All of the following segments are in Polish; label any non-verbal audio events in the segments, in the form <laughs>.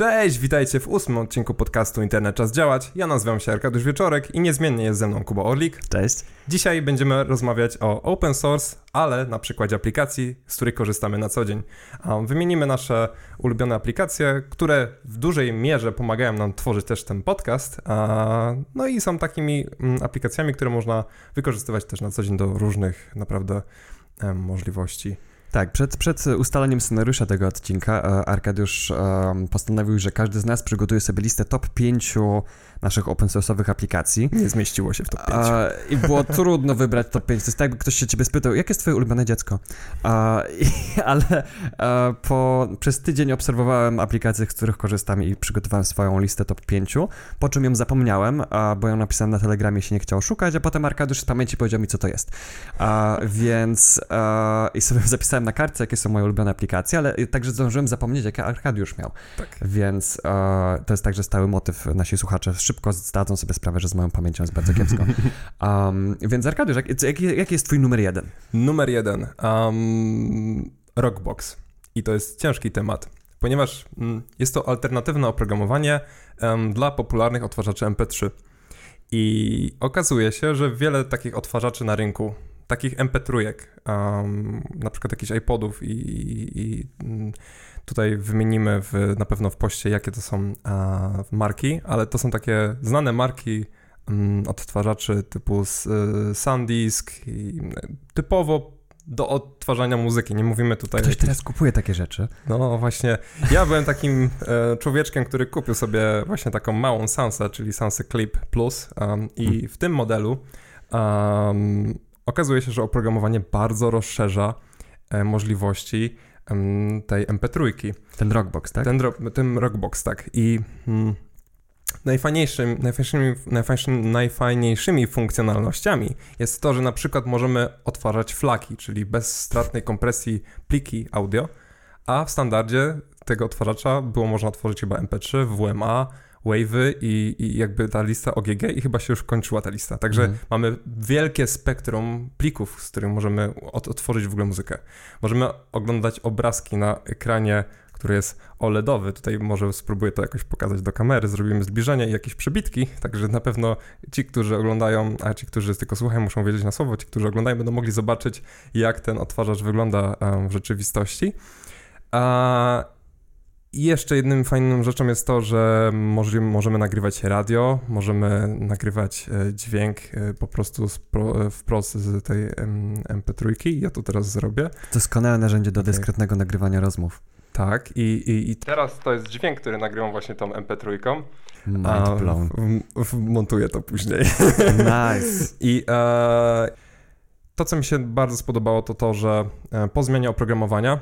Cześć, witajcie w ósmym odcinku podcastu Internet Czas Działać. Ja nazywam się Arkadiusz Wieczorek i niezmiennie jest ze mną Kuba Orlik. Cześć. Dzisiaj będziemy rozmawiać o open source, ale na przykładzie aplikacji, z których korzystamy na co dzień. Wymienimy nasze ulubione aplikacje, które w dużej mierze pomagają nam tworzyć też ten podcast. No i są takimi mm, aplikacjami, które można wykorzystywać też na co dzień do różnych naprawdę możliwości. Tak, przed, przed ustaleniem scenariusza tego odcinka e, Arkadiusz postanowił, że każdy z nas przygotuje sobie listę top 5 naszych open source'owych aplikacji. Nie zmieściło się w top 5. I było trudno wybrać top 5. To jest tak, jakby ktoś się ciebie spytał, jakie jest twoje ulubione dziecko? I, <laughs> ale po, przez tydzień obserwowałem aplikacje, z których korzystam i przygotowałem swoją listę top 5, po czym ją zapomniałem, bo ją napisałem na Telegramie się nie chciał szukać, a potem Arkadiusz z pamięci powiedział mi, co to jest. Więc i sobie <laughs> zapisałem na kartce, jakie są moje ulubione aplikacje, ale także zdążyłem zapomnieć, jakie Arkadiusz miał. Tak. Więc to jest także stały motyw nasi słuchacze szybko zdadzą sobie sprawę, że z moją pamięcią jest bardzo kiepsko. <laughs> Um, więc Arkadiusz, jaki jak, jak jest twój numer jeden? Numer jeden. Um, Rockbox. I to jest ciężki temat, ponieważ mm, jest to alternatywne oprogramowanie um, dla popularnych odtwarzaczy MP3. I okazuje się, że wiele takich odtwarzaczy na rynku, takich MP3, um, na przykład jakichś iPodów i, i, i mm, Tutaj wymienimy w, na pewno w poście, jakie to są a, marki, ale to są takie znane marki mm, odtwarzaczy typu y, SanDisk, i, typowo do odtwarzania muzyki. Nie mówimy tutaj. Ktoś teraz kupuje takie rzeczy. No właśnie. Ja byłem takim e, człowieczkiem, który kupił sobie właśnie taką małą Sansę, czyli Sansę Clip Plus um, i hmm. w tym modelu um, okazuje się, że oprogramowanie bardzo rozszerza e, możliwości tej MP3. Ten Rockbox, tak? Ten, ten Rockbox, tak. I mm, najfajniejszym, najfajniejszymi, najfajniejszymi, najfajniejszymi funkcjonalnościami jest to, że na przykład możemy odtwarzać flaki, czyli bezstratnej kompresji pliki audio, a w standardzie tego odtwarzacza było można otworzyć chyba MP3, WMA, wave'y i, i, jakby ta lista OGG i chyba się już kończyła ta lista. Także mhm. mamy wielkie spektrum plików, z których możemy od, otworzyć w ogóle muzykę. Możemy oglądać obrazki na ekranie, który jest OLEDowy. Tutaj może spróbuję to jakoś pokazać do kamery, zrobimy zbliżenie i jakieś przebitki, także na pewno ci, którzy oglądają, a ci, którzy tylko słuchają, muszą wiedzieć na słowo, ci, którzy oglądają, będą mogli zobaczyć, jak ten odtwarzacz wygląda w rzeczywistości. A i jeszcze jednym fajną rzeczą jest to, że możemy, możemy nagrywać radio, możemy nagrywać e, dźwięk e, po prostu pro, wprost z tej MP3. Ja to teraz zrobię. Doskonałe narzędzie do okay. dyskretnego nagrywania rozmów. Tak, i, i, i teraz to jest dźwięk, który nagrywam właśnie tą MP3. Mind blown. W, w, montuję to później. <laughs> Nice. <laughs> I e, to, co mi się bardzo spodobało, to to, że e, po zmianie oprogramowania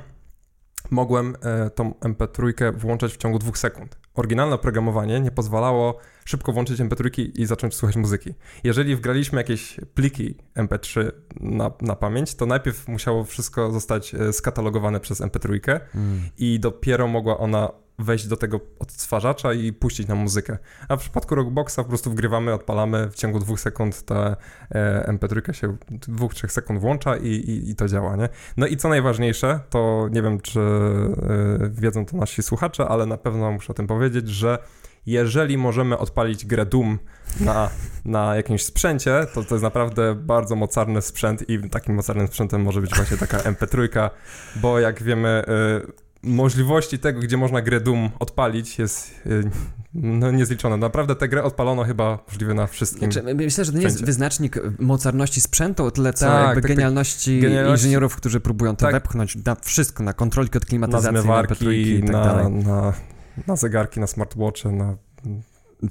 mogłem e, tą MP3 włączać w ciągu dwóch sekund. Oryginalne oprogramowanie nie pozwalało szybko włączyć MP3 i zacząć słuchać muzyki. Jeżeli wgraliśmy jakieś pliki MP3 na, na pamięć, to najpierw musiało wszystko zostać e, skatalogowane przez MP3 mm. i dopiero mogła ona wejść do tego odtwarzacza i puścić nam muzykę. A w przypadku Rockboxa po prostu wgrywamy, odpalamy, w ciągu dwóch sekund ta e, MP3 się dwóch, trzech sekund włącza i, i, i, to działa, nie? No i co najważniejsze, to nie wiem, czy e, wiedzą to nasi słuchacze, ale na pewno muszę o tym powiedzieć, że jeżeli możemy odpalić grę Doom na, na jakimś sprzęcie, to to jest naprawdę bardzo mocarny sprzęt i takim mocarnym sprzętem może być właśnie taka MP3, bo jak wiemy... E, możliwości tego, gdzie można grę Doom odpalić jest y, no, niezliczone. Naprawdę tę grę odpalono chyba możliwe na wszystkim. Znaczy, myślę, że to nie jest wyznacznik mocarności sprzętu, o tyle co tak, jakby tak, genialności, genialności, inżynierów, którzy próbują to tak. wepchnąć na wszystko, na kontrolki od klimatyzacji, na zmywarki, na, tak na, na, na zegarki, na smartwatche, na...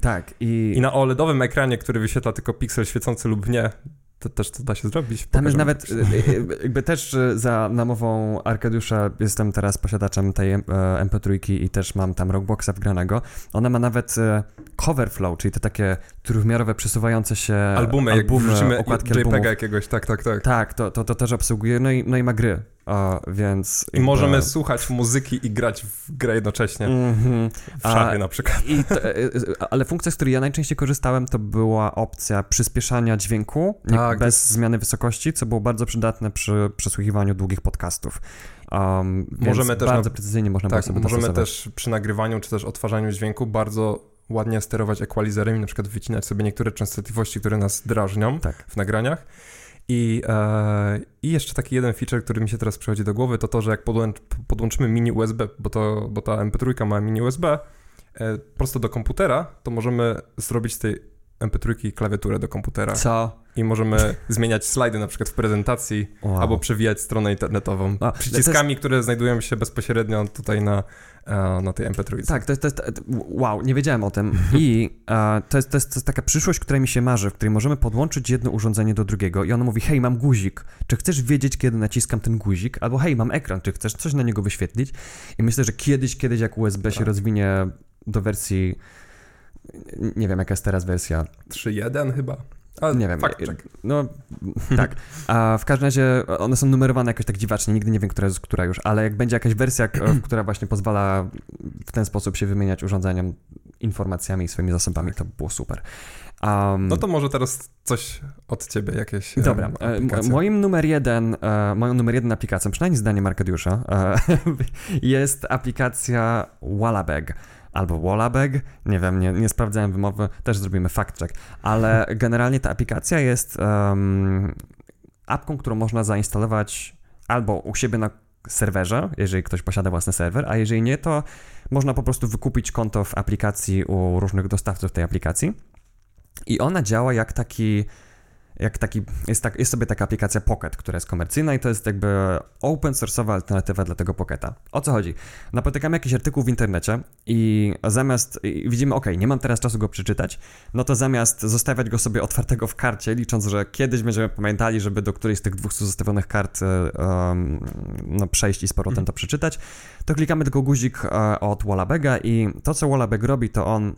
Tak. I... I na OLEDowym ekranie, który wyświetla tylko piksel świecący lub nie, to też to da się zrobić. Tam jest nawet, y, y, jakby też za namową Arkadiusza jestem teraz posiadaczem tej e, MP3 i też mam tam Rockboxa wgranego. Ona ma nawet e, cover flow, czyli te takie trójwymiarowe przesuwające się albumy, albumy jak wrzucimy okładki JPEGa jakiegoś, tak, tak, tak. Tak, to, to, to też obsługuje, no i, no i ma gry A, więc... I możemy słuchać muzyki i grać w grę jednocześnie. Mhm. W szachy A, na przykład. To, e, e, ale funkcja, z której ja najczęściej korzystałem, to była opcja przyspieszania dźwięku Tak, bez zmiany wysokości, co było bardzo przydatne przy przesłuchiwaniu długich podcastów. Um, Możemy też bardzo na- precyzyjnie można Tak, sobie możemy też przy nagrywaniu czy też odtwarzaniu dźwięku bardzo ładnie sterować equalizerem i na przykład wycinać sobie niektóre częstotliwości, które nas drażnią Tak. w nagraniach. I, e, I jeszcze taki jeden feature, który mi się teraz przychodzi do głowy, to to, że jak podłącz, podłączymy mini USB, bo, to, bo ta MP3 ma mini USB, e, prosto do komputera, to możemy zrobić z tej MP3 klawiaturę do komputera Co? i możemy <laughs> zmieniać slajdy na przykład w prezentacji Wow. albo przewijać stronę internetową A, przyciskami, które znajdują się bezpośrednio tutaj na, e, na tej MP3. Tak, to jest, to jest, wow, nie wiedziałem o tym. I e, to, jest, to, jest, to jest taka przyszłość, która mi się marzy, w której możemy podłączyć jedno urządzenie do drugiego i ono mówi, hej, mam guzik, czy chcesz wiedzieć, kiedy naciskam ten guzik? Albo hej, mam ekran, czy chcesz coś na niego wyświetlić? I myślę, że kiedyś, kiedyś jak USB się Tak. rozwinie do wersji, nie wiem jaka jest teraz wersja, 3.1 chyba. Ale nie wiem. Fakt check. No, tak. A w każdym razie one są numerowane jakoś tak dziwacznie, nigdy nie wiem, która jest która już, ale jak będzie jakaś wersja, która właśnie pozwala w ten sposób się wymieniać urządzeniem, informacjami i swoimi zasobami, to by było super. Um, No to może teraz coś od ciebie, jakieś Dobra, m- aplikacje. moim numer jeden, e, moją numer jeden aplikacją, przynajmniej zdaniem Arkadiusza, e, <laughs> jest aplikacja Wallabag. Albo Wallabag, nie wiem, nie, nie sprawdzałem wymowy, też zrobimy fact check, ale <laughs> generalnie ta aplikacja jest um, apką, którą można zainstalować albo u siebie na serwerze, jeżeli ktoś posiada własny serwer, a jeżeli nie, to można po prostu wykupić konto w aplikacji u różnych dostawców tej aplikacji. I ona działa jak taki, jak taki, jest, tak, jest sobie taka aplikacja Pocket, która jest komercyjna i to jest jakby open source'owa alternatywa dla tego Pocketa. O co chodzi? Napotykamy jakiś artykuł w internecie i zamiast, i widzimy, ok, nie mam teraz czasu go przeczytać, no to zamiast zostawiać go sobie otwartego w karcie, licząc, że kiedyś będziemy pamiętali, żeby do którejś z tych 200 zostawionych kart um, no, przejść i z powrotem to przeczytać, to klikamy tylko guzik e, od Wallabega i to, co Wallabeg robi, to on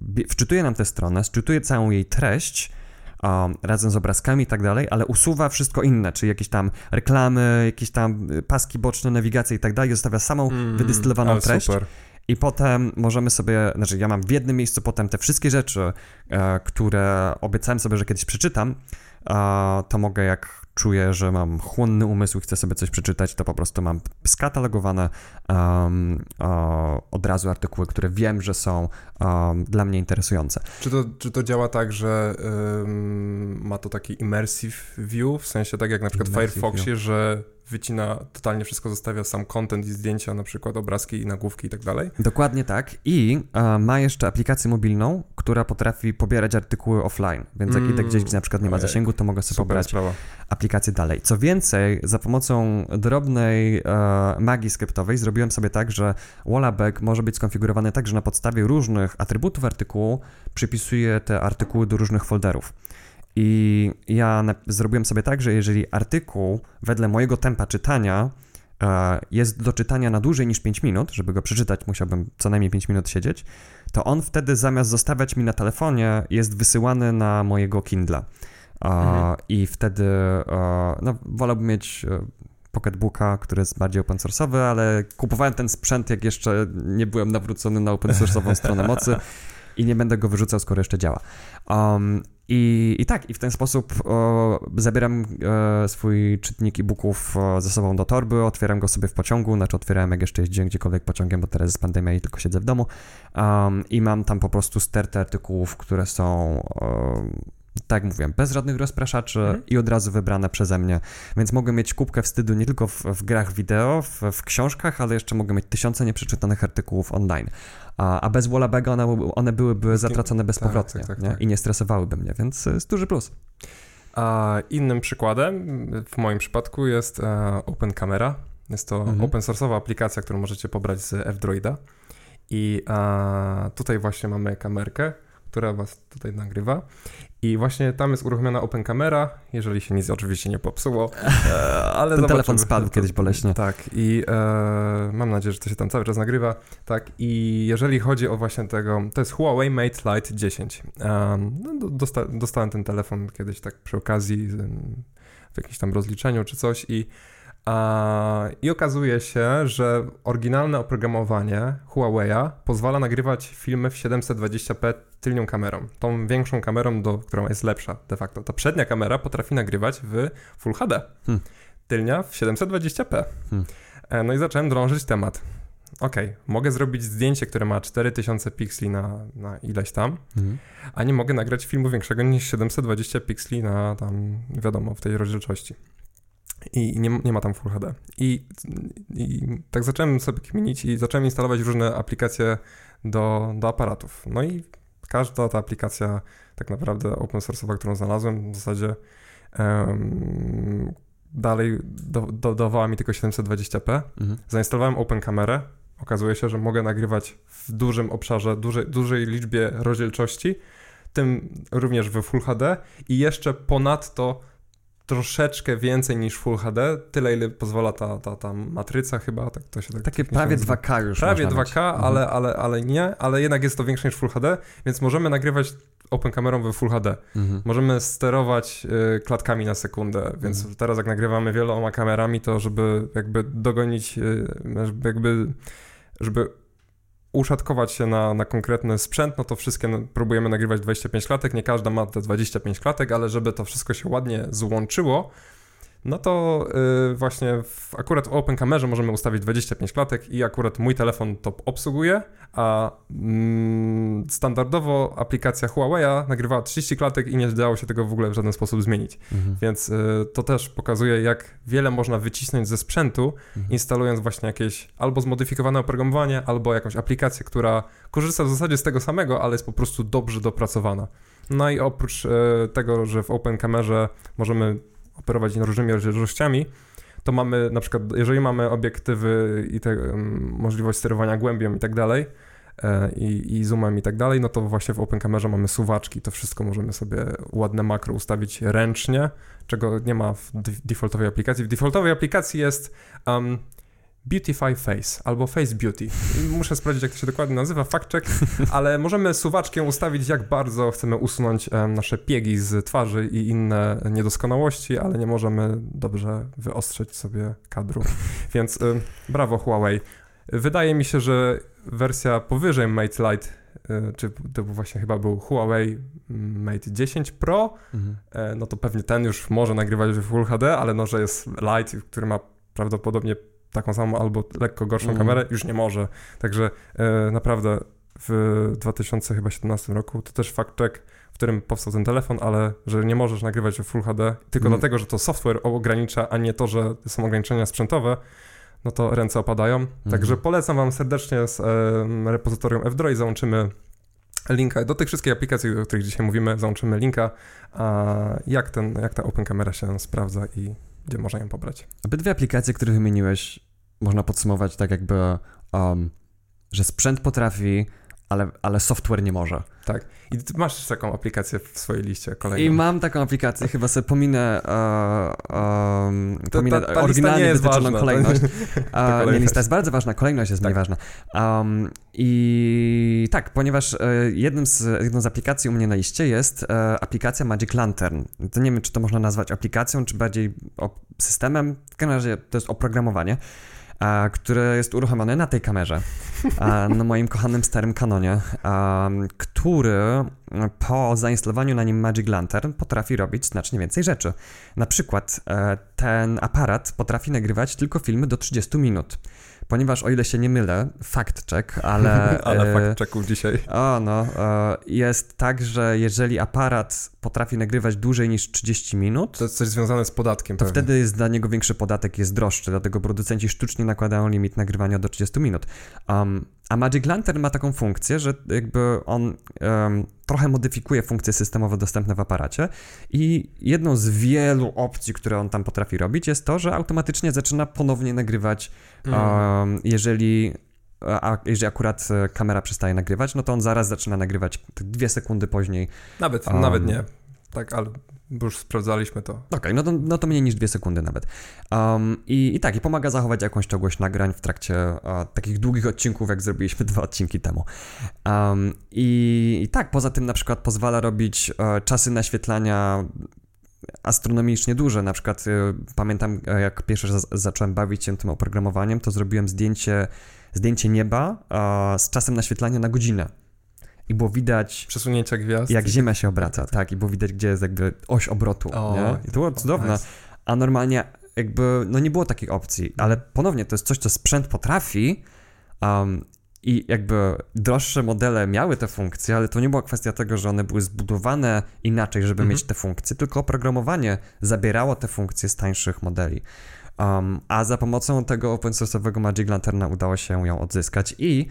bie- wczytuje nam tę stronę, wczytuje całą jej treść, um, razem z obrazkami i tak dalej, ale usuwa wszystko inne, czyli jakieś tam reklamy, jakieś tam y, paski boczne, nawigacje i tak dalej, zostawia samą Mm, wydystylowaną treść. Super. I potem możemy sobie, znaczy ja mam w jednym miejscu potem te wszystkie rzeczy, e, które obiecałem sobie, że kiedyś przeczytam, a to mogę jak czuję, że mam chłonny umysł i chcę sobie coś przeczytać, to po prostu mam skatalogowane um, o, od razu artykuły, które wiem, że są um, dla mnie interesujące. Czy to, czy to działa tak, że ym, ma to taki immersive view, w sensie tak jak na przykład w Firefoxie, że wycina totalnie wszystko, zostawia sam content i zdjęcia, na przykład obrazki i nagłówki i tak dalej? Dokładnie tak. I e, ma jeszcze aplikację mobilną, która potrafi pobierać artykuły offline. Więc jak Mm, idę gdzieś, gdzie na przykład nie ma zasięgu, to mogę sobie Super pobrać sprawa. Aplikację dalej. Co więcej, za pomocą drobnej e, magii skryptowej zrobiłem sobie tak, że Wallabag może być skonfigurowany tak, że na podstawie różnych atrybutów artykułu przypisuje te artykuły do różnych folderów. I ja zrobiłem sobie tak, że jeżeli artykuł wedle mojego tempa czytania e, jest do czytania na dłużej niż 5 minut, żeby go przeczytać musiałbym co najmniej 5 minut siedzieć, to on wtedy zamiast zostawiać mi na telefonie, jest wysyłany na mojego Kindla. Mhm. I wtedy no, wolałbym mieć e, pocketbooka, który jest bardziej open source'owy, ale kupowałem ten sprzęt, jak jeszcze nie byłem nawrócony na open source'ową stronę mocy <laughs> i nie będę go wyrzucał, skoro jeszcze działa. Um, i, I tak, i w ten sposób o, zabieram e, swój czytnik e-booków e, ze sobą do torby, otwieram go sobie w pociągu, znaczy otwierałem jak jeszcze jeździłem gdziekolwiek pociągiem, bo teraz jest pandemia i tylko siedzę w domu um, i mam tam po prostu stertę artykułów, które są e, tak mówiłem, bez żadnych rozpraszaczy Mhm. i od razu wybrane przeze mnie, więc mogę mieć kubkę wstydu nie tylko w, w grach wideo, w, w książkach, ale jeszcze mogę mieć tysiące nieprzeczytanych artykułów online. A, a bez Wallabaga one, one byłyby zatracone bezpowrotnie tak, tak, nie? tak. i nie stresowałyby mnie, więc jest duży plus. A innym przykładem, w moim przypadku, jest e, Open Camera. Jest to Mhm. open source'owa aplikacja, którą możecie pobrać z F-Droida. I e, tutaj właśnie mamy kamerkę, która was tutaj nagrywa. I właśnie tam jest uruchomiona Open Camera, jeżeli się nic oczywiście nie popsuło. <laughs> Ale Ten zobaczymy. telefon spadł kiedyś boleśnie. Tak, i e, mam nadzieję, że to się tam cały czas nagrywa. Tak, i jeżeli chodzi o właśnie tego, to jest Huawei Mate Lite 10. Um, no, do- dosta, dostałem ten telefon kiedyś tak przy okazji w jakimś tam rozliczeniu czy coś i A, I okazuje się, że oryginalne oprogramowanie Huawei'a pozwala nagrywać filmy w 720p tylnią kamerą. Tą większą kamerą, do, którą jest lepsza de facto. Ta przednia kamera potrafi nagrywać w Full HD. Hmm. Tylnia w 720p. Hmm. E, no i zacząłem drążyć temat. Ok, mogę zrobić zdjęcie, które ma 4000 pikseli na, na ileś tam, hmm. a nie mogę nagrać filmu większego niż 720 pikseli na tam, wiadomo, w tej rozdzielczości i nie, nie ma tam Full HD. I, I tak zacząłem sobie kminić i zacząłem instalować różne aplikacje do, do aparatów. No i każda ta aplikacja tak naprawdę open source'owa, którą znalazłem, w zasadzie um, dalej do, dodawała mi tylko 720p. Mhm. Zainstalowałem Open Kamerę. Okazuje się, że mogę nagrywać w dużym obszarze, dużej, dużej liczbie rozdzielczości, tym również w Full HD i jeszcze ponadto troszeczkę więcej niż Full HD, tyle ile pozwala ta, ta, ta matryca chyba, tak to się tak Takie prawie 2K już Prawie 2K, mieć. ale, mhm. ale, ale nie, ale jednak jest to większe niż Full HD, więc możemy nagrywać open kamerą we Full HD. Mhm. Możemy sterować y, klatkami na sekundę, więc mhm. teraz jak nagrywamy wieloma kamerami, to żeby jakby dogonić, y, jakby żeby uszatkować się na, na konkretny sprzęt, no to wszystkie próbujemy nagrywać 25 klatek, nie każda ma te 25 klatek, ale żeby to wszystko się ładnie złączyło, no to yy, właśnie w, akurat w Open Kamerze możemy ustawić 25 klatek i akurat mój telefon to obsługuje, a mm, standardowo aplikacja Huawei'a nagrywała 30 klatek i nie dało się tego w ogóle w żaden sposób zmienić. Mhm. Więc yy, to też pokazuje, jak wiele można wycisnąć ze sprzętu, mhm. instalując właśnie jakieś albo zmodyfikowane oprogramowanie, albo jakąś aplikację, która korzysta w zasadzie z tego samego, ale jest po prostu dobrze dopracowana. No i oprócz yy, tego, że w Open Kamerze możemy operować różnymi rozdzielczościami, to mamy na przykład, jeżeli mamy obiektywy i te, możliwość sterowania głębią i tak dalej, e, i, i zoomem i tak dalej, no to właśnie w Open Camera mamy suwaczki, to wszystko możemy sobie ładne makro ustawić ręcznie, czego nie ma w defaultowej aplikacji. W defaultowej aplikacji jest um, Beautify Face albo Face Beauty. Muszę sprawdzić, jak to się dokładnie nazywa, fact check, <laughs> ale możemy suwaczkiem ustawić, jak bardzo chcemy usunąć nasze piegi z twarzy i inne niedoskonałości, ale nie możemy dobrze wyostrzyć sobie kadru. <laughs> Więc y, brawo Huawei. Wydaje mi się, że wersja powyżej Mate Lite, y, czy to właśnie chyba był Huawei Mate 10 Pro, mhm. E, no to pewnie ten już może nagrywać w Full HD, ale no, że jest Lite, który ma prawdopodobnie taką samą albo lekko gorszą mm. kamerę, już nie może. Także e, naprawdę w 2017 roku to też fakt check, w którym powstał ten telefon, ale że nie możesz nagrywać w Full HD tylko mm. dlatego, że to software ogranicza, a nie to, że są ograniczenia sprzętowe, no to ręce opadają. Mm. Także polecam Wam serdecznie z e, repozytorium F-Droid, załączymy linka do tych wszystkich aplikacji, o których dzisiaj mówimy, załączymy linka, a jak, ten, jak ta Open Camera się sprawdza i gdzie można ją pobrać. Obydwie aplikacje, które wymieniłeś, można podsumować tak jakby, um, że sprzęt potrafi, ale, ale software nie może. Tak. I ty masz taką aplikację w swojej liście kolejną. I mam taką aplikację, chyba sobie pominę, uh, um, pominę ta, ta, oryginalnie wytyczoną kolejność. <laughs> Uh, nie, lista jest bardzo ważna, kolejność jest tak. mniej ważna. Um, I tak, ponieważ uh, jednym z, jedną z aplikacji u mnie na liście jest e, aplikacja Magic Lantern. To nie wiem, czy to można nazwać aplikacją, czy bardziej systemem. W każdym razie to jest oprogramowanie a, które jest uruchomione na tej kamerze, na moim kochanym starym Canonie, a, który po zainstalowaniu na nim Magic Lantern potrafi robić znacznie więcej rzeczy. Na przykład e, ten aparat potrafi nagrywać tylko filmy do 30 minut ponieważ o ile się nie mylę, fact check, ale... <laughs> ale e, fact checków dzisiaj. O, no. E, jest tak, że jeżeli aparat potrafi nagrywać dłużej niż 30 minut... To jest coś związane z podatkiem. To pewnie. wtedy jest dla niego większy podatek, jest droższy, dlatego producenci sztucznie nakładają limit nagrywania do 30 minut. Um, a Magic Lantern ma taką funkcję, że jakby on um, trochę modyfikuje funkcje systemowe dostępne w aparacie i jedną z wielu opcji, które on tam potrafi robić jest to, że automatycznie zaczyna ponownie nagrywać, um, jeżeli a jeżeli akurat e, kamera przestaje nagrywać, no to on zaraz zaczyna nagrywać dwie sekundy później. Nawet, um, nawet nie. Tak, ale już sprawdzaliśmy to. Okej, okay, no, to, no to mniej niż dwie sekundy nawet. Um, i, I tak, i pomaga zachować jakąś ciągłość nagrań w trakcie takich długich odcinków, jak zrobiliśmy <laughs> dwa odcinki temu. Um, i, i, tak, poza tym na przykład pozwala robić uh, czasy naświetlania astronomicznie duże. Na przykład y, pamiętam, e, jak pierwszy raz zacząłem bawić się tym oprogramowaniem, to zrobiłem zdjęcie, zdjęcie nieba z czasem naświetlania na godzinę. I było widać. Przesunięcia gwiazd. Jak Ziemia się obraca, tak. I było widać, gdzie jest jakby oś obrotu. O, nie? I to było cudowne. nice. A normalnie jakby, no nie było takiej opcji, ale ponownie to jest coś, co sprzęt potrafi. Um, i jakby droższe modele miały te funkcje, ale to nie była kwestia tego, że one były zbudowane inaczej, żeby Mhm. mieć te funkcje, tylko oprogramowanie zabierało te funkcje z tańszych modeli. Um, a za pomocą tego open source'owego Magic Lanterna udało się ją odzyskać i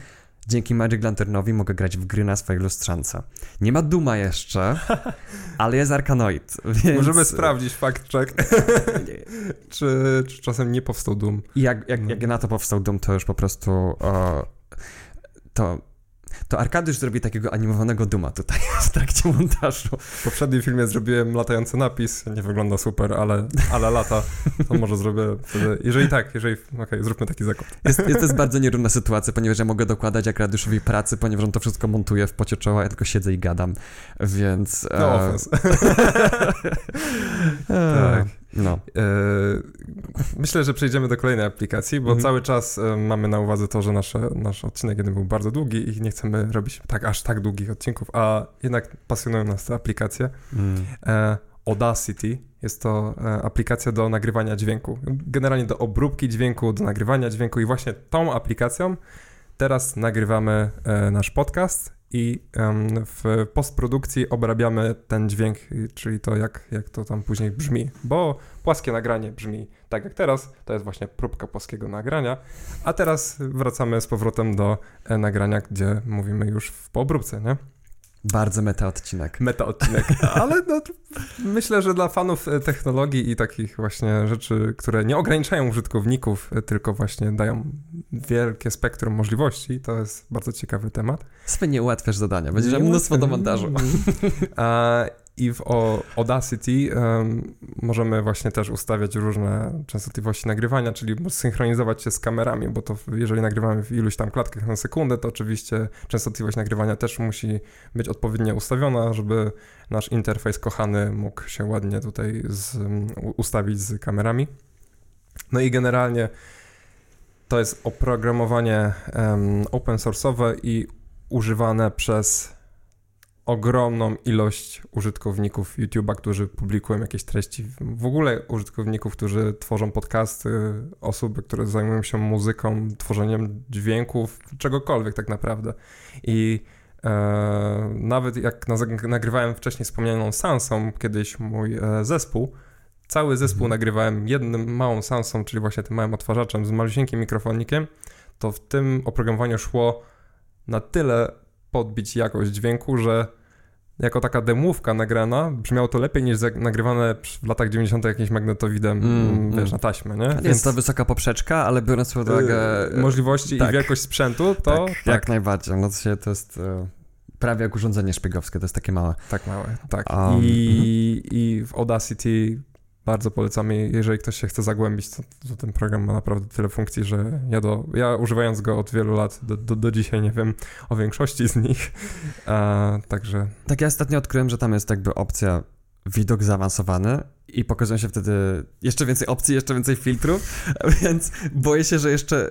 dzięki Magic Lanternowi mogę grać w gry na swojej lustrzance. Nie ma Duma jeszcze, <laughs> ale jest Arkanoid, więc... Możemy sprawdzić fact check, <laughs> czy, czy czasem nie powstał Doom. I jak, jak, No. jak na to powstał Doom, to już po prostu o, to, to Arkadiusz zrobi takiego animowanego Duma tutaj <laughs> w trakcie montażu. W poprzednim filmie zrobiłem latający napis, nie wygląda super, ale, ale lata, to może zrobię wtedy, jeżeli tak, jeżeli, okej, zróbmy taki zakład. Jest, jest, to jest bardzo nierówna sytuacja, ponieważ ja mogę dokładać Arkadiuszowi pracy, ponieważ on to wszystko montuje w pocie czoła, ja tylko siedzę i gadam, więc... No e, offense. <laughs> Tak. No. E, Myślę, że przejdziemy do kolejnej aplikacji, bo Mhm. cały czas e, mamy na uwadze to, że nasze, nasz odcinek jeden był bardzo długi i nie chcemy robić tak aż tak długich odcinków, a jednak pasjonują nas te aplikacje. E, Audacity jest to aplikacja do nagrywania dźwięku. Generalnie do obróbki dźwięku, do nagrywania dźwięku i właśnie tą aplikacją teraz nagrywamy nasz podcast i w postprodukcji obrabiamy ten dźwięk, czyli to jak, jak to tam później brzmi, bo płaskie nagranie brzmi tak jak teraz, to jest właśnie próbka płaskiego nagrania, a teraz wracamy z powrotem do e, nagrania, gdzie mówimy już w poobróbce, nie? Bardzo meta odcinek. Meta odcinek, <laughs> ale no, myślę, że dla fanów e, technologii i takich właśnie rzeczy, które nie ograniczają użytkowników, e, tylko właśnie dają wielkie spektrum możliwości, to jest bardzo ciekawy temat. Sobie nie ułatwiasz zadania, będziesz miał mnóstwo do montażu. <laughs> A, I w Audacity em, możemy właśnie też ustawiać różne częstotliwości nagrywania, czyli synchronizować się z kamerami, bo to jeżeli nagrywamy w iluś tam klatkach na sekundę, to oczywiście częstotliwość nagrywania też musi być odpowiednio ustawiona, żeby nasz interfejs kochany mógł się ładnie tutaj z, ustawić z kamerami. No i generalnie to jest oprogramowanie em, open source'owe i używane przez ogromną ilość użytkowników YouTube'a, którzy publikują jakieś treści, w ogóle użytkowników, którzy tworzą podcasty, osoby, które zajmują się muzyką, tworzeniem dźwięków, czegokolwiek tak naprawdę. I e, nawet jak na, nagrywałem wcześniej wspomnianą Sansą, kiedyś mój e, zespół, cały zespół Mhm. nagrywałem jednym małą Sansą, czyli właśnie tym małym odtwarzaczem z malusieńkim mikrofonikiem, to w tym oprogramowaniu szło na tyle podbić jakość dźwięku, że jako taka demówka nagrana brzmiało to lepiej niż nagrywane w latach 90. jakimś magnetowidem, Mm, mm, wiesz, mm. na taśmę, nie? Nie jest to wysoka poprzeczka, ale biorąc pod uwagę... y, możliwości tak. i wielkość sprzętu, to tak, tak, jak najbardziej. No to, się, to jest e, prawie jak urządzenie szpiegowskie, to jest takie małe. tak małe, tak. Um, I, I w Audacity bardzo polecamy, jeżeli ktoś się chce zagłębić, to, to ten program ma naprawdę tyle funkcji, że ja, do, ja używając go od wielu lat, do, do, do dzisiaj nie wiem o większości z nich, <laughs> a, także Tak ja ostatnio odkryłem, że tam jest jakby opcja widok zaawansowany i pokazują się wtedy jeszcze więcej opcji, jeszcze więcej filtrów, <laughs> więc boję się, że jeszcze,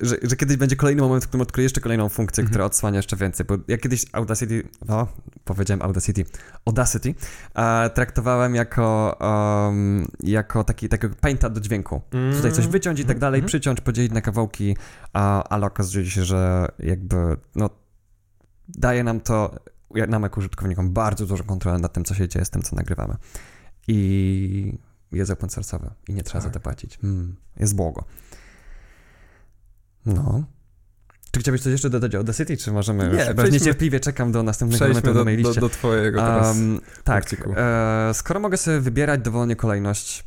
że, że kiedyś będzie kolejny moment, w którym odkryję jeszcze kolejną funkcję, Mhm. która odsłania jeszcze więcej, bo ja kiedyś Audacity, no, powiedziałem Audacity, Audacity, e, traktowałem jako, um, jako taki, takiego painta do dźwięku. Tutaj coś wyciąć i tak dalej, Mhm. przyciąć, podzielić na kawałki, a, ale okazuje się, że jakby, no, daje nam to, nam jako użytkownikom bardzo dużą kontrolę nad tym, co się dzieje z tym, co nagrywamy. I jest open source'owe i nie trzeba za Tak. to płacić. Mm, jest błogo. No. Czy chciałbyś coś jeszcze dodać o Audacity, czy możemy Nie, już? Przejdźmy- niecierpliwie czekam do następnego momentu do, na mojej do, liście. do twojego teraz. Um, tak, e, skoro mogę sobie wybierać dowolnie kolejność,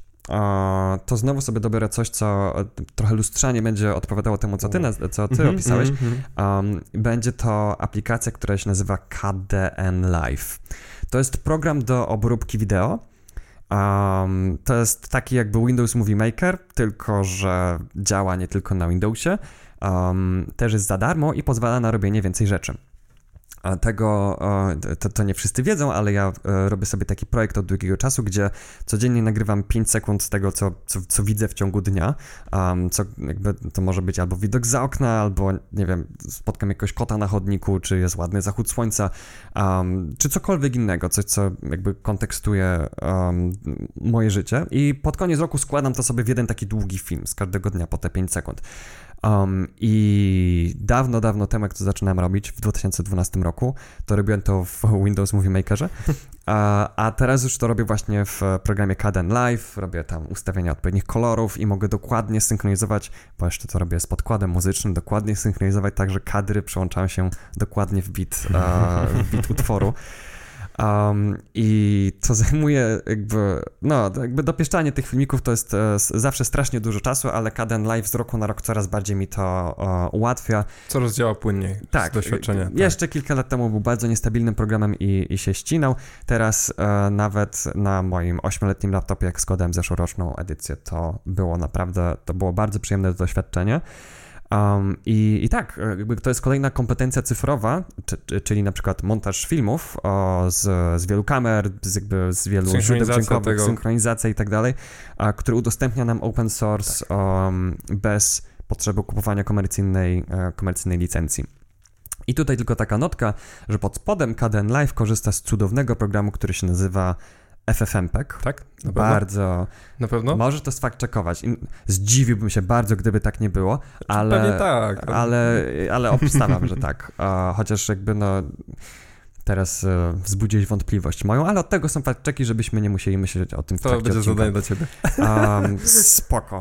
to znowu sobie dobiorę coś, co e, trochę lustrzanie będzie odpowiadało temu, co ty, naz- co ty Mhm, opisałeś. Um, będzie to aplikacja, która się nazywa KDN Live. To jest program do obróbki wideo. Um, to jest taki jakby Windows Movie Maker, tylko że działa nie tylko na Windowsie. Um, też jest za darmo i pozwala na robienie więcej rzeczy. Tego, to, to nie wszyscy wiedzą, ale ja e, robię sobie taki projekt od długiego czasu, gdzie codziennie nagrywam 5 sekund z tego, co, co, co widzę w ciągu dnia, um, co jakby to może być albo widok za okna, albo nie wiem, spotkam jakiegoś kota na chodniku, czy jest ładny zachód słońca, um, czy cokolwiek innego, coś, co jakby kontekstuje um, moje życie. I pod koniec roku składam to sobie w jeden taki długi film z każdego dnia po te 5 sekund. Um, I dawno, dawno temu, jak to zaczynałem robić, w 2012 roku, to robiłem to w Windows Movie Makerze, a, a teraz już to robię właśnie w programie Caden Live, robię tam ustawienia odpowiednich kolorów i mogę dokładnie synchronizować, bo jeszcze to robię z podkładem muzycznym, dokładnie synchronizować tak, że kadry przełączają się dokładnie w bit, w bit utworu. Um, I to <laughs> zajmuje jakby, no, jakby dopieszczanie tych filmików to jest e, zawsze strasznie dużo czasu, ale Caden Live z roku na rok coraz bardziej mi to e, ułatwia. Coraz działa płynniej tak, z doświadczenia. Tak. Jeszcze kilka lat temu był bardzo niestabilnym programem i, i się ścinał. Teraz e, nawet na moim ośmioletnim laptopie, jak składałem zeszłoroczną edycję, to było naprawdę, to było bardzo przyjemne doświadczenie. Um, i, I tak, jakby to jest kolejna kompetencja cyfrowa, czy, czyli na przykład montaż filmów o, z, z wielu kamer, z, jakby z wielu źródeł dźwiękowych, tego. synchronizacja i tak dalej, a, który udostępnia nam open source tak. um, bez potrzeby kupowania komercyjnej, e, komercyjnej licencji. I tutaj tylko taka notka, że pod spodem KDN Live korzysta z cudownego programu, który się nazywa FFmpeg. Tak? Na bardzo. Na pewno? Możesz to sfakt czekować. Zdziwiłbym się bardzo, gdyby tak nie było, ale. Pewnie tak. Ale, ale obstawiam, że tak. <laughs> chociaż jakby no teraz e, wzbudziłeś wątpliwość moją, ale od tego są fact-checki, żebyśmy nie musieli myśleć o tym w To będzie odcinka. zadanie dla ciebie. Um, <laughs> spoko.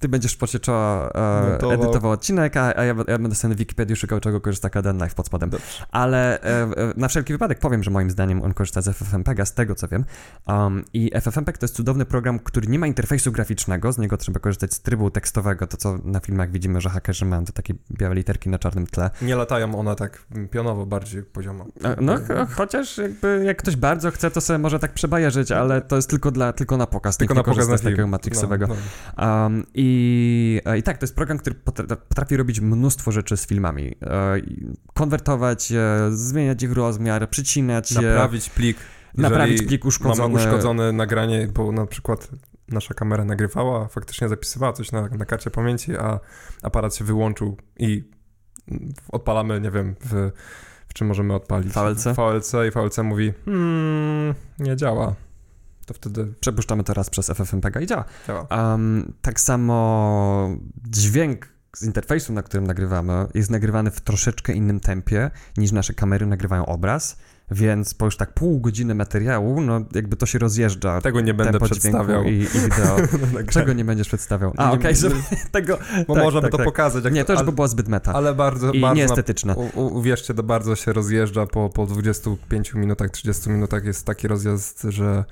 Ty będziesz w e, edytował odcinek, a, a ja, ja, będę sobie na Wikipedii szukał, czego korzysta Kaden Live pod spodem. Dobrze. Ale e, e, na wszelki wypadek powiem, że moim zdaniem on korzysta z FFmpega, z tego co wiem. Um, I FFmpeg to jest cudowny program, który nie ma interfejsu graficznego, z niego trzeba korzystać z trybu tekstowego, to co na filmach widzimy, że hakerzy mają te takie białe literki na czarnym tle. Nie latają one tak pionowo bardziej poziomo. No, chociaż jakby jak ktoś bardzo chce, to sobie może tak przebajerzyć, ale to jest tylko, dla, tylko na pokaz. Tylko na pokaz na takiego Matrixowego. No, no. Um, i, I tak, to jest program, który potrafi robić mnóstwo rzeczy z filmami. E, konwertować je, zmieniać ich rozmiar, przycinać Naprawić plik. Naprawić plik uszkodzony. Mamy uszkodzone nagranie, bo na przykład nasza kamera nagrywała, faktycznie zapisywała coś na, na karcie pamięci, a aparat się wyłączył i odpalamy, nie wiem, w w czym możemy odpalić? VLC? VLC i VLC mówi, hmm, nie działa. To wtedy... Przepuszczamy to raz przez FFmpeg i działa. działa. Um, tak samo dźwięk z interfejsu, na którym nagrywamy, jest nagrywany w troszeczkę innym tempie niż nasze kamery nagrywają obraz więc po już tak pół godziny materiału, no jakby to się rozjeżdża. Tego nie będę przedstawiał. I, i wideo. <laughs> Czego nie będziesz przedstawiał? A, okej, okay, <laughs> tego... Bo tak, możemy tak, to tak. pokazać. nie, to już by było zbyt meta. Ale bardzo, I bardzo nieestetyczne. U, uwierzcie, to bardzo się rozjeżdża po, po 25 minutach, 30 minutach jest taki rozjazd, że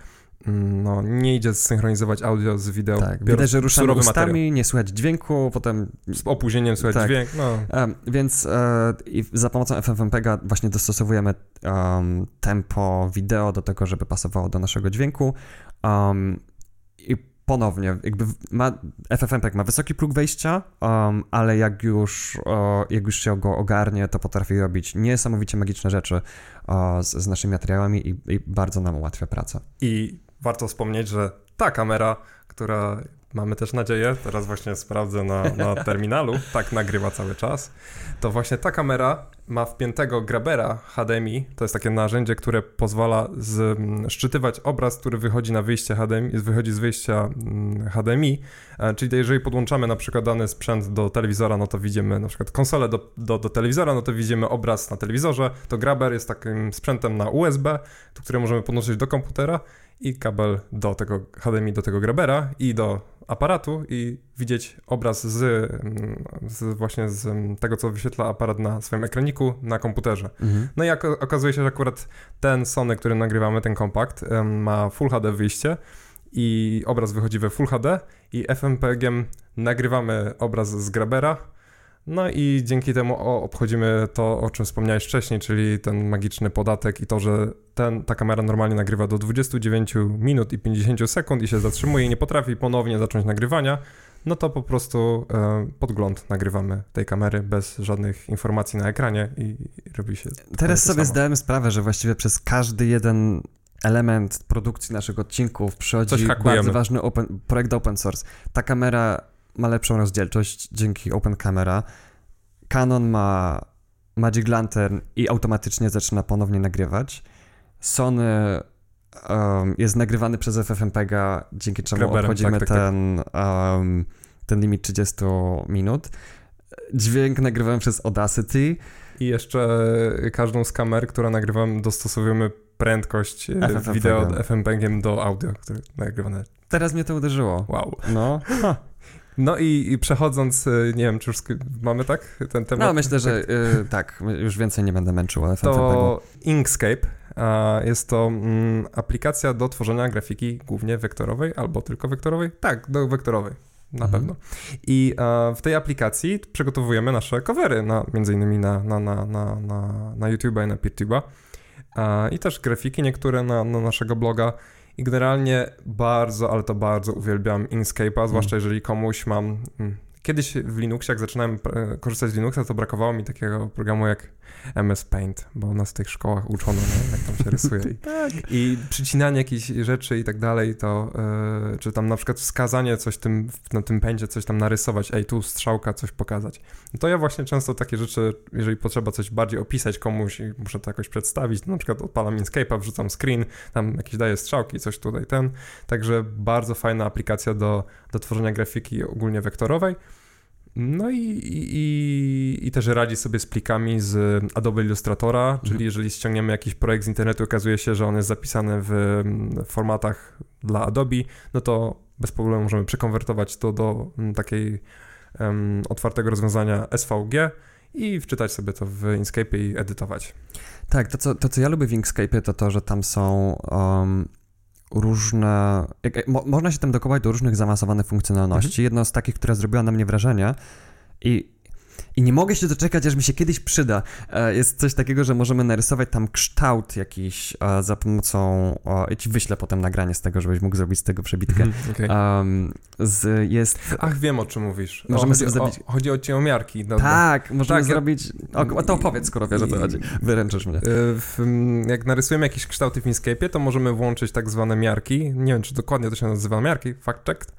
no, nie idzie zsynchronizować audio z wideo. Tak, widać, że ruszamy ustami, materiał. nie słychać dźwięku, potem... Z opóźnieniem słychać tak. dźwięk, no. Um, więc e, za pomocą FFmpega właśnie dostosowujemy um, tempo wideo do tego, żeby pasowało do naszego dźwięku um, i ponownie, jakby ma, FFmpeg ma wysoki próg wejścia, um, ale jak już, jak już się go ogarnie, to potrafi robić niesamowicie magiczne rzeczy z, z naszymi materiałami i, i bardzo nam ułatwia pracę. I warto wspomnieć, że ta kamera, która mamy też nadzieję, teraz właśnie sprawdzę na, na <laughs> terminalu, tak nagrywa cały czas, to właśnie ta kamera ma wpiętego grabera HDMI, to jest takie narzędzie, które pozwala szczytywać obraz, który wychodzi na wyjście HDMI, wychodzi z wyjścia HDMI, e, czyli jeżeli podłączamy na przykład dany sprzęt do telewizora, no to widzimy na przykład konsolę do, do, do telewizora, no to widzimy obraz na telewizorze, to graber jest takim sprzętem na USB, który możemy podłączyć do komputera i kabel do tego HDMI, do tego grabera i do aparatu i widzieć obraz z, mm, z, właśnie z tego, co wyświetla aparat na swoim ekraniku na komputerze. Mhm. No i okazuje się, że akurat ten Sony, który nagrywamy, ten kompakt, ma Full HD wyjście i obraz wychodzi we Full HD i FMPG-iem nagrywamy obraz z grabera, no i dzięki temu obchodzimy to, o czym wspomniałeś wcześniej, czyli ten magiczny podatek i to, że ten, ta kamera normalnie nagrywa do 29 minut i 50 sekund i się zatrzymuje i nie potrafi ponownie zacząć nagrywania, no to po prostu e, podgląd nagrywamy tej kamery bez żadnych informacji na ekranie i, i robi się. Teraz sobie samo. zdałem sprawę, że właściwie przez każdy jeden element produkcji naszych odcinków przychodzi bardzo ważny open, projekt open source. Ta kamera ma lepszą rozdzielczość dzięki Open Camera. Canon ma Magic Lantern i automatycznie zaczyna ponownie nagrywać. Sony um, jest nagrywany przez FFmpega, dzięki czemu Grabberem, obchodzimy tak, tak, tak. ten, um, ten limit 30 minut. Dźwięk nagrywałem przez Audacity. I jeszcze każdą z kamer, która nagrywam, dostosowujemy prędkość e, FFmpegiem. wideo FMPegiem do audio, które nagrywane. Teraz mnie to uderzyło. Wow. No, No i, i przechodząc, e, nie wiem, czy już mamy tak ten temat? no myślę, że y, tak, już więcej nie będę męczył, ale To Inkscape. Jest to mm, aplikacja do tworzenia grafiki głównie wektorowej albo tylko wektorowej? Tak, do wektorowej. Na Mhm. pewno. I e, w tej aplikacji przygotowujemy nasze covery, na, między innymi na, na, na, na, na, na YouTube'a i na PeerTube'a. E, I też grafiki niektóre na, na naszego bloga. I generalnie bardzo, ale to bardzo uwielbiam Inkscape'a, zwłaszcza jeżeli komuś mam... Mm, Kiedyś w Linuxie, jak zaczynałem e, korzystać z Linuxa, to brakowało mi takiego programu jak MS Paint, bo nas w tych szkołach uczono, nie? jak tam się rysuje. I, <laughs> Tak. i przycinanie jakichś rzeczy i tak dalej, to e, czy tam na przykład wskazanie coś tym, na tym pędzie, coś tam narysować, ej, tu strzałka, coś pokazać. No to ja właśnie często takie rzeczy, jeżeli potrzeba coś bardziej opisać komuś i muszę to jakoś przedstawić, to na przykład odpalam Inkscape'a, wrzucam screen, tam jakieś daję strzałki, coś tutaj, ten. Także bardzo fajna aplikacja do, do tworzenia grafiki ogólnie wektorowej. No i, i, i- i też radzi sobie z plikami z Adobe Illustratora, czyli jeżeli ściągniemy jakiś projekt z internetu, okazuje się, że on jest zapisany w mm, formatach dla Adobe, no to bez problemu możemy przekonwertować to do mm, takiej em, otwartego rozwiązania SVG i wczytać sobie to w Inkscape i edytować. Tak, to co, to co ja lubię w Inkscape to to, że tam są um, różne... Jak, mo, można się tam dokopać do różnych zaawansowanych funkcjonalności. Jedno z takich, która zrobiła na mnie wrażenie i i nie mogę się doczekać, aż mi się kiedyś przyda. E, Jest coś takiego, że możemy narysować tam kształt jakiś e, za pomocą. Ja ci wyślę potem nagranie z tego, żebyś mógł zrobić z tego przebitkę. Mhm, okej. Um, z, jest. Ach, wiem o czym mówisz. Możemy o, sobie chodzi, zrobić- o, chodzi o ciąmiarki. Dobra. Tak, możemy Tak, zrobić. O, to opowiedz, skoro wiesz o co chodzi. Wyręczysz mnie. Y, W, mm, jak narysujemy jakieś kształty w Inkscape, to możemy włączyć tak zwane miarki. Nie wiem, czy dokładnie to się nazywa miarki, fact checked.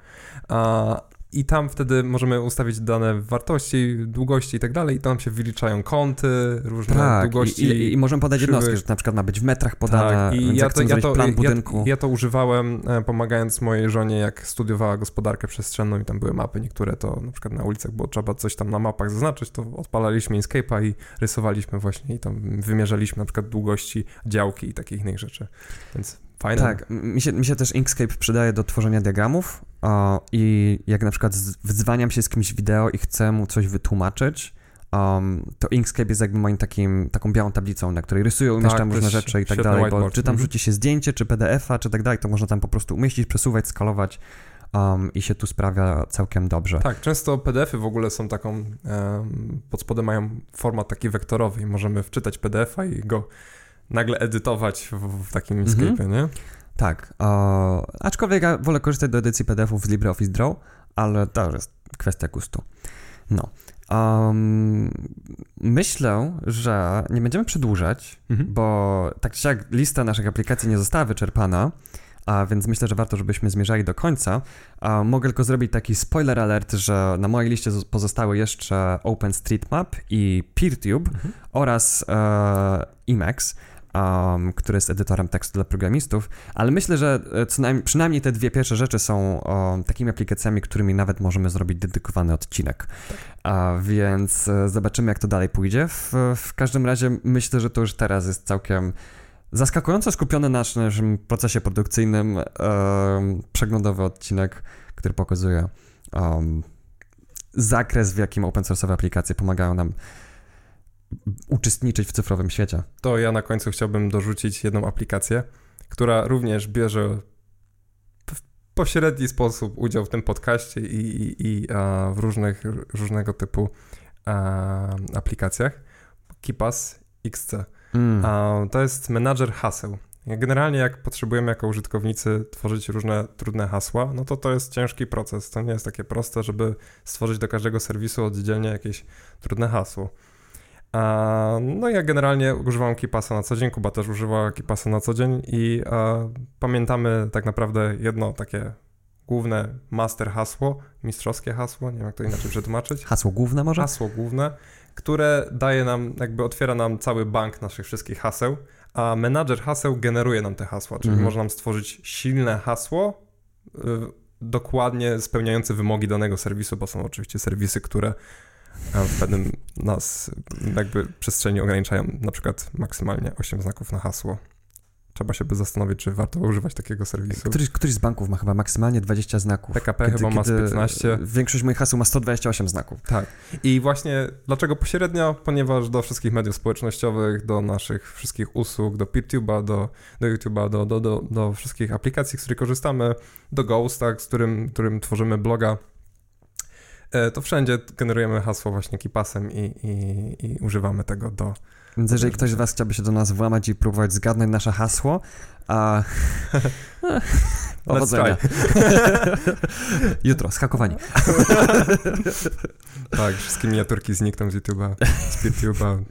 A, I tam wtedy możemy ustawić dane wartości, długości i tak dalej, i tam się wyliczają kąty, różne Tak, długości. i, i, i możemy podać krzywych. jednostki, że na przykład ma być w metrach podane, tak, i ja to, ja, to, plan ja, budynku. ja to używałem e, pomagając mojej żonie, jak studiowała gospodarkę przestrzenną i tam były mapy niektóre, to na przykład na ulicach było trzeba coś tam na mapach zaznaczyć, to odpalaliśmy Inkscape'a i rysowaliśmy właśnie i tam wymierzaliśmy na przykład długości działki i takich innych rzeczy, więc fajne. Tak, mi się, mi się też Inkscape przydaje do tworzenia diagramów o, i jak na przykład wdzwaniam się z kimś wideo i chcę mu coś wytłumaczyć, um, to Inkscape jest jakby moim takim, taką białą tablicą, na której rysuję, umieszczam Tak, różne rzeczy i tak dalej, bo czy tam Mhm. rzuci się zdjęcie, czy PDF-a, czy tak dalej, to można tam po prostu umieścić, przesuwać, skalować um, i się tu sprawia całkiem dobrze. Tak, często PDF-y w ogóle są taką, em, pod spodem mają format taki wektorowy i możemy wczytać PDF-a i go nagle edytować w, w takim Mhm. Inkscape'ie, nie? Tak, o, aczkolwiek ja wolę korzystać do edycji PDF-ów z LibreOffice Draw, ale to jest kwestia gustu. No. Um, myślę, że nie będziemy przedłużać, Mhm. bo tak czy siak lista naszych aplikacji nie została wyczerpana, a więc myślę, że warto, żebyśmy zmierzali do końca. A mogę tylko zrobić taki spoiler alert, że na mojej liście pozostały jeszcze OpenStreetMap i PeerTube Mhm. oraz e, Emacs, um, który jest edytorem tekstu dla programistów, ale myślę, że e, najmniej, przynajmniej te dwie pierwsze rzeczy są o, takimi aplikacjami, którymi nawet możemy zrobić dedykowany odcinek. A więc e, zobaczymy, jak to dalej pójdzie. W, w każdym razie myślę, że to już teraz jest całkiem zaskakująco skupiony na naszym procesie produkcyjnym em, przeglądowy odcinek, który pokazuje em, zakres, w jakim open source'owe aplikacje pomagają nam uczestniczyć w cyfrowym świecie. To ja na końcu chciałbym dorzucić jedną aplikację, która również bierze w pośredni sposób udział w tym podcaście i, i, i w różnych, różnego typu a, aplikacjach. KeePass XC. Mm. A, to jest menadżer haseł. Generalnie jak potrzebujemy jako użytkownicy tworzyć różne trudne hasła, no to to jest ciężki proces. To nie jest takie proste, żeby stworzyć do każdego serwisu oddzielnie jakieś trudne hasło. No ja generalnie używam Kipasa na co dzień, Kuba też używa Kipasa na co dzień i pamiętamy tak naprawdę jedno takie główne master hasło, mistrzowskie hasło, nie wiem jak to inaczej przetłumaczyć. Hasło główne może? Hasło główne, które daje nam, jakby otwiera nam cały bank naszych wszystkich haseł, a menadżer haseł generuje nam te hasła, czyli Mhm. może nam stworzyć silne hasło, y, dokładnie spełniające wymogi danego serwisu, bo są oczywiście serwisy, które w pewnym nas jakby przestrzeni ograniczają na przykład maksymalnie 8 znaków na hasło. Trzeba się by zastanowić, czy warto używać takiego serwisu. Któryś, któryś z banków ma chyba maksymalnie 20 znaków. PKP chyba ma z 15. Większość moich haseł ma 128 znaków. Tak. I właśnie dlaczego pośrednio? Ponieważ do wszystkich mediów społecznościowych, do naszych wszystkich usług, do PeerTube'a, do, do YouTube'a, do, do, do, do wszystkich aplikacji, z których korzystamy, do Ghosta, z którym, którym tworzymy bloga, to wszędzie generujemy hasło właśnie kipasem i, i, i używamy tego do... Więc jeżeli ktoś z Was chciałby się do nas włamać i próbować zgadnąć nasze hasło, a... <laughs> Powodzenia. <laughs> Jutro, skakowanie. <laughs> Tak, wszystkie miniaturki znikną z YouTube'a, z PeerTube'a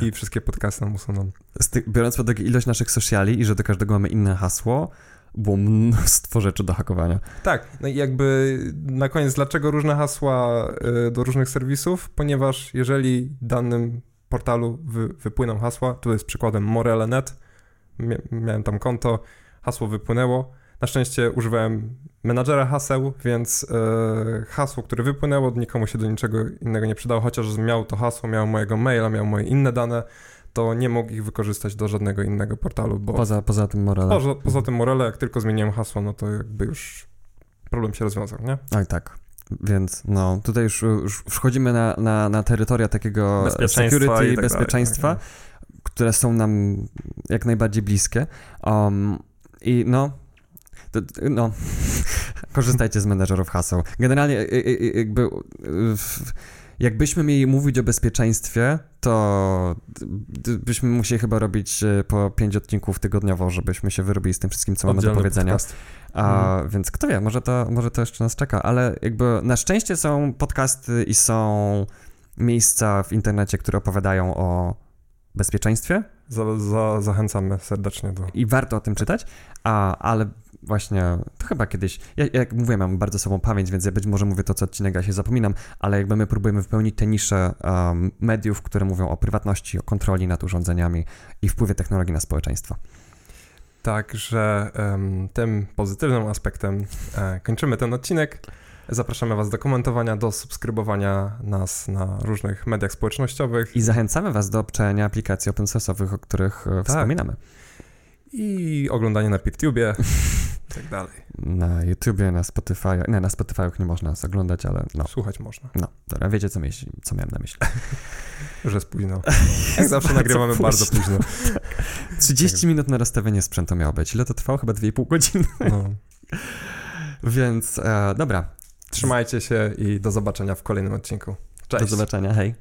i wszystkie podcasty nam usuną. Ty- biorąc pod uwagę ilość naszych sociali i że do każdego mamy inne hasło, było mnóstwo rzeczy do hakowania. Tak, no i jakby na koniec, dlaczego różne hasła y, do różnych serwisów? Ponieważ jeżeli danym portalu wy, wypłyną hasła, tu jest przykładem Morele.net, Mia- miałem tam konto, hasło wypłynęło. Na szczęście używałem menadżera haseł, więc y, hasło, które wypłynęło, nikomu się do niczego innego nie przydało, chociaż miał to hasło, miał mojego maila, miał moje inne dane, to nie mógł ich wykorzystać do żadnego innego portalu, bo Poza, poza tym morale. Poza, poza tym Morele, jak tylko zmieniłem hasło, no to jakby już problem się rozwiązał, nie? Oj, tak. Więc no, tutaj już, już wchodzimy na, na, na terytoria takiego security, i tak dalej, bezpieczeństwa, tak które są nam jak najbardziej bliskie. Um, I no, to, no, <laughs> korzystajcie z menedżerów haseł. Generalnie y, y, y, jakby w- jakbyśmy mieli mówić o bezpieczeństwie, to byśmy musieli chyba robić y, po pięć odcinków tygodniowo, żebyśmy się wyrobili z tym wszystkim, co mamy do Oddzielny powiedzenia. podcast. A, Mhm. Więc kto wie, może to, może to jeszcze nas czeka, ale jakby na szczęście są podcasty i są miejsca w internecie, które opowiadają o bezpieczeństwie Za, za, zachęcamy serdecznie do... i warto o tym czytać, a, ale właśnie to chyba kiedyś, ja, jak mówiłem, mam bardzo sobą pamięć, więc ja być może mówię to co odcinek, ja się zapominam, ale jakby my próbujemy wypełnić te nisze um, mediów, które mówią o prywatności, o kontroli nad urządzeniami i wpływie technologii na społeczeństwo. Także em, tym pozytywnym aspektem e, kończymy ten odcinek. Zapraszamy Was do komentowania, do subskrybowania nas na różnych mediach społecznościowych I zachęcamy Was do obczajania aplikacji open source'owych, o których e, wspominamy. I oglądania na PeerTubie i <laughs> tak dalej. Na YouTubie, na Spotify. Nie, na Spotify'ach nie można nas oglądać, ale no. Słuchać można, No, dobra, wiecie co, myśl, co miałem na myśli. <laughs> że jest późno. <laughs> Jak zawsze nagrywamy późno. bardzo późno. 30 minut na rozstawienie sprzętu miało być. Ile to trwało? Chyba 2,5 godziny. No. Więc e, dobra, Trzymajcie się i do zobaczenia w kolejnym odcinku. Cześć! do zobaczenia, hej.